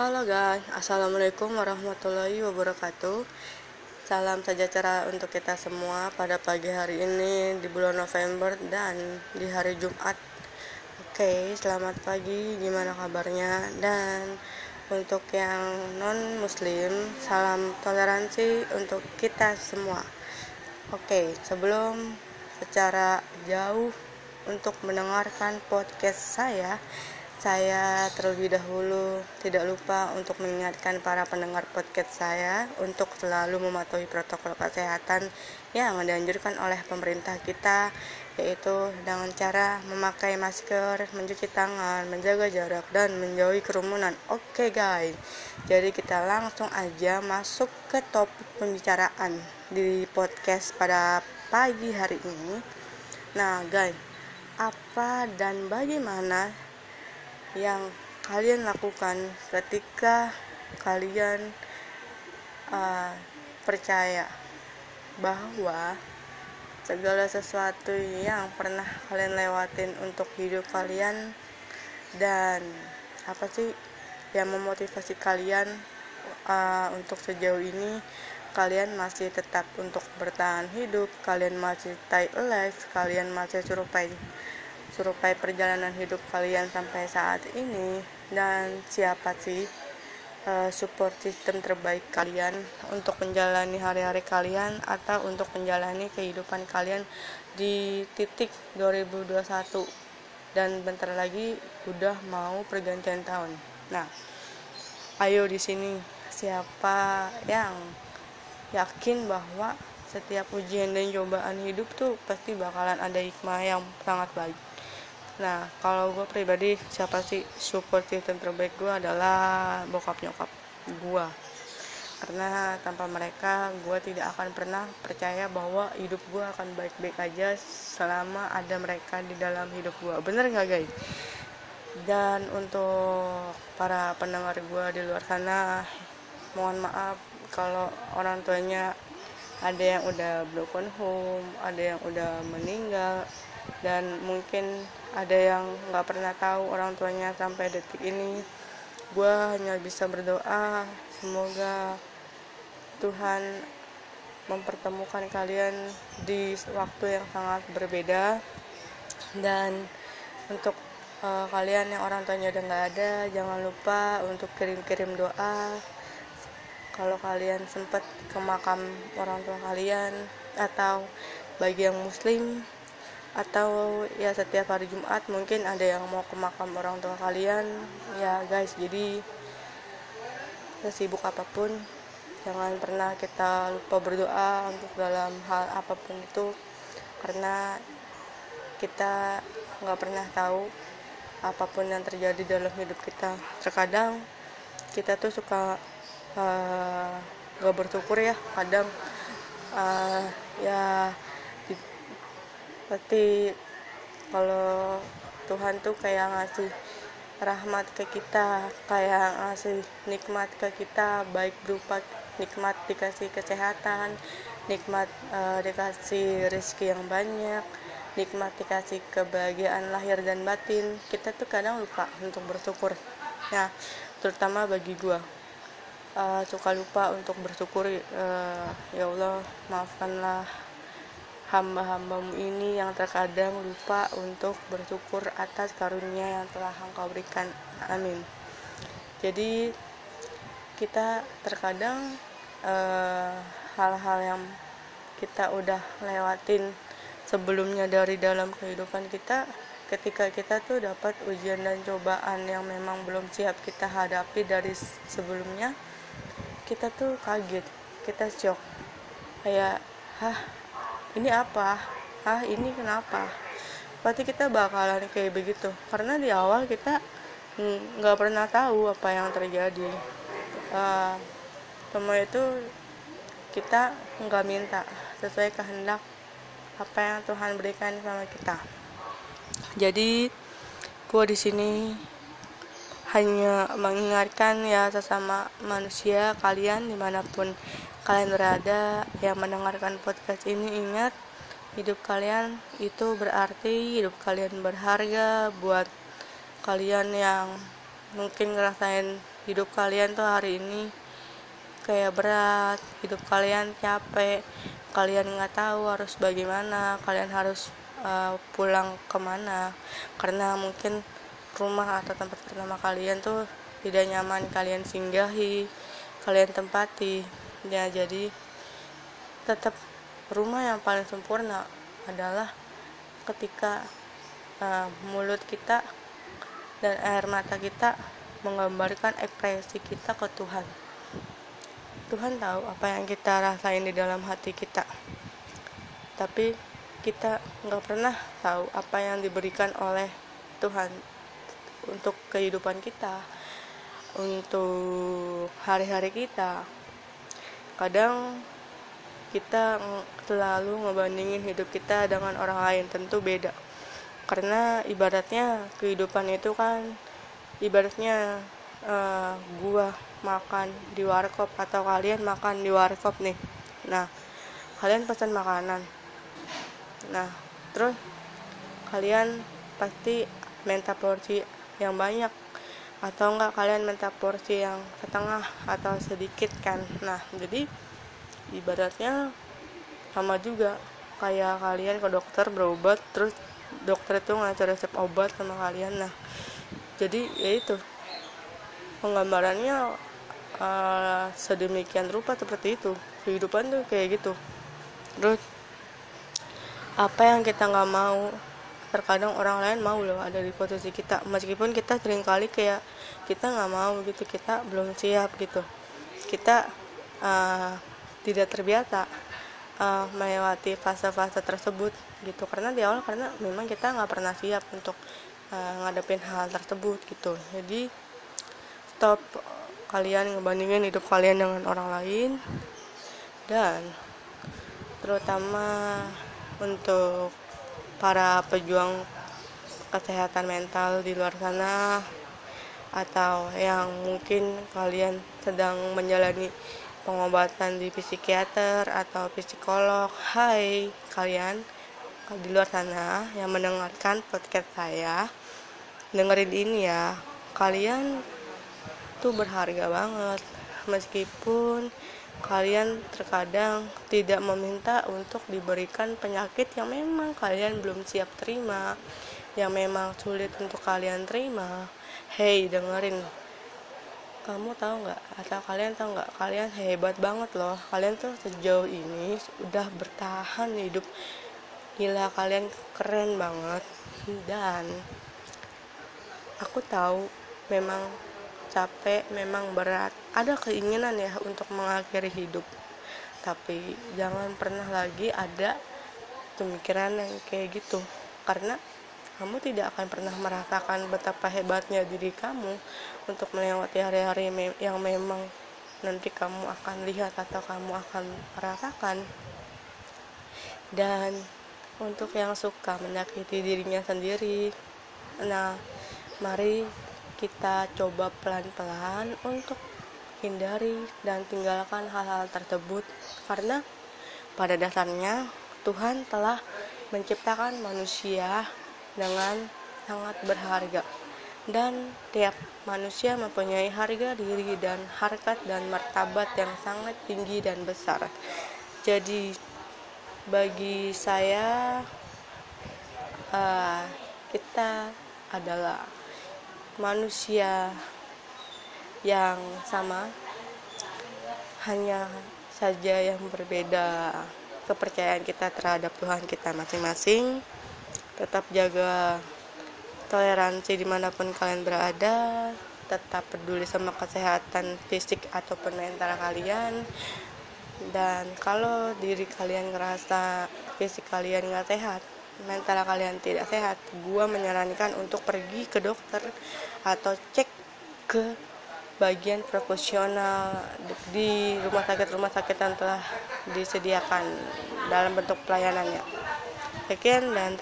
Halo guys, Assalamualaikum warahmatullahi wabarakatuh. Salam sejahtera untuk kita semua pada pagi hari ini di bulan November dan di hari Jumat. Oke, selamat pagi, gimana kabarnya? Dan untuk yang non-muslim, salam toleransi untuk kita semua. Oke, sebelum secara jauh untuk mendengarkan podcast saya saya terlebih dahulu tidak lupa untuk mengingatkan para pendengar podcast saya untuk selalu mematuhi protokol kesehatan yang dianjurkan oleh pemerintah kita yaitu dengan cara memakai masker, mencuci tangan, menjaga jarak dan menjauhi kerumunan. Oke okay, guys. Jadi kita langsung aja masuk ke topik pembicaraan di podcast pada pagi hari ini. Nah, guys, apa dan bagaimana yang kalian lakukan ketika kalian uh, percaya bahwa segala sesuatu yang pernah kalian lewatin untuk hidup kalian dan apa sih yang memotivasi kalian uh, untuk sejauh ini kalian masih tetap untuk bertahan hidup kalian masih stay alive kalian masih survive surupai perjalanan hidup kalian sampai saat ini dan siapa sih uh, support system terbaik kalian untuk menjalani hari-hari kalian atau untuk menjalani kehidupan kalian di titik 2021 dan bentar lagi udah mau pergantian tahun. Nah, ayo di sini siapa yang yakin bahwa setiap ujian dan cobaan hidup tuh pasti bakalan ada hikmah yang sangat baik nah kalau gue pribadi siapa sih support system terbaik gue adalah bokap nyokap gue karena tanpa mereka gue tidak akan pernah percaya bahwa hidup gue akan baik-baik aja selama ada mereka di dalam hidup gue bener nggak guys? Dan untuk para pendengar gue di luar sana mohon maaf kalau orang tuanya ada yang udah broken home ada yang udah meninggal dan mungkin ada yang nggak pernah tahu orang tuanya sampai detik ini. Gue hanya bisa berdoa semoga Tuhan mempertemukan kalian di waktu yang sangat berbeda. Dan untuk uh, kalian yang orang tuanya udah nggak ada jangan lupa untuk kirim-kirim doa. Kalau kalian sempat ke makam orang tua kalian atau bagi yang muslim atau ya setiap hari Jumat mungkin ada yang mau ke makam orang tua kalian. Ya guys jadi sesibuk apa pun jangan pernah kita lupa berdoa untuk dalam hal apa pun itu. Karena kita nggak pernah tahu apa pun yang terjadi dalam hidup kita. Terkadang kita tuh suka uh, eh, gak bersyukur ya kadang uh, ya seperti kalau Tuhan tuh kayak ngasih rahmat ke kita kayak ngasih nikmat ke kita baik berupa nikmat dikasih kesehatan nikmat uh, dikasih rezeki yang banyak nikmat dikasih kebahagiaan lahir dan batin kita tuh kadang lupa untuk bersyukur. Ya terutama bagi gua. Uh, suka lupa untuk bersyukur uh, ya Allah maafkanlah hamba-hambamu ini yang terkadang lupa untuk bersyukur atas karunia yang telah engkau berikan. Amin. Jadi kita terkadang eh, hal-hal yang kita udah lewatin sebelumnya dari dalam kehidupan kita ketika kita tuh dapat ujian dan cobaan yang memang belum siap kita hadapi dari sebelumnya kita tuh kaget kita shock. Kayak hah ini apa? Ah ini kenapa? Berarti kita bakalan kayak begitu. Karena di awal kita nggak pernah tahu apa yang terjadi. Uh, semua itu kita nggak minta sesuai kehendak apa yang Tuhan berikan sama kita. Jadi gua di sini hanya mengingatkan ya sesama manusia kalian di mana pun kalian berada yang mendengarkan podcast ini ingat hidup kalian itu berarti hidup kalian berharga buat kalian yang mungkin ngerasain hidup kalian tuh hari ini kayak berat hidup kalian capek kalian nggak tahu harus bagaimana kalian harus uh, pulang ke mana. Karena mungkin rumah atau tempat pertama kalian tuh tidak nyaman kalian singgahi kalian tempati ya jadi tetap rumah yang paling sempurna adalah ketika uh, mulut kita dan air mata kita menggambarkan ekspresi kita ke Tuhan. Tuhan tahu apa yang kita rasain di dalam hati kita. Tapi kita nggak pernah tahu apa yang diberikan oleh Tuhan untuk kehidupan kita, untuk hari-hari kita. Kadang kita selalu ngebandingin hidup kita dengan orang lain, tentu beda. Karena ibaratnya kehidupan itu kan ibaratnya uh, gua makan di warkop atau kalian makan di warkop nih. Nah kalian pesan makanan. Nah terus kalian pasti minta porsi yang banyak atau enggak kalian minta porsi yang setengah atau sedikit kan? Nah jadi ibaratnya sama juga. Kayak kalian ke dokter berobat terus dokter itu ngasih resep obat sama kalian. Nah jadi ya itu. Penggambarannya uh, sedemikian rupa seperti itu. Kehidupan tuh kayak gitu. Terus apa yang kita nggak mau terkadang orang lain mau loh ada di posisi kita. Meskipun kita sering kali kayak kita nggak mau gitu kita belum siap gitu. Kita uh, tidak terbiasa uh, melewati fase-fase tersebut gitu. Karena di awal karena memang kita nggak pernah siap untuk uh, ngadepin hal tersebut gitu. Jadi stop kalian ngebandingin hidup kalian dengan orang lain. Dan terutama untuk para pejuang kesehatan mental di luar sana atau yang mungkin kalian sedang menjalani pengobatan di psikiater atau psikolog hai kalian di luar sana yang mendengarkan podcast saya dengerin ini ya. Kalian itu berharga banget meskipun kalian terkadang tidak meminta untuk diberikan penyakit yang memang kalian belum siap terima yang memang sulit untuk kalian terima hey dengerin. Kamu tahu nggak? Atau kalian tahu nggak? Kalian hebat banget loh. Kalian tuh sejauh ini sudah bertahan hidup. Gila kalian keren banget. Dan aku tahu memang capek memang berat. Ada keinginan ya untuk mengakhiri hidup. Tapi jangan pernah lagi ada pemikiran yang kayak gitu. Karena kamu tidak akan pernah merasakan betapa hebatnya diri kamu untuk melewati hari-hari yang memang nanti kamu akan lihat atau kamu akan merasakan dan untuk yang suka menyakiti dirinya sendiri nah mari kita coba pelan-pelan untuk hindari dan tinggalkan hal-hal tersebut. Karena pada dasarnya Tuhan telah menciptakan manusia dengan sangat berharga. Dan tiap manusia mempunyai harga diri dan harkat dan martabat yang sangat tinggi dan besar. Jadi bagi saya uh, kita adalah manusia yang sama hanya saja yang berbeda kepercayaan kita terhadap Tuhan kita masing-masing. Tetap jaga toleransi di mana pun kalian berada tetap peduli sama kesehatan fisik ataupun mental kalian. Dan kalau diri kalian ngerasa fisik kalian nggak sehat mental kalian tidak sehat, gua menyarankan untuk pergi ke dokter atau cek ke bagian profesional di rumah sakit-rumah sakit yang telah disediakan dalam bentuk pelayanannya. Sekian dan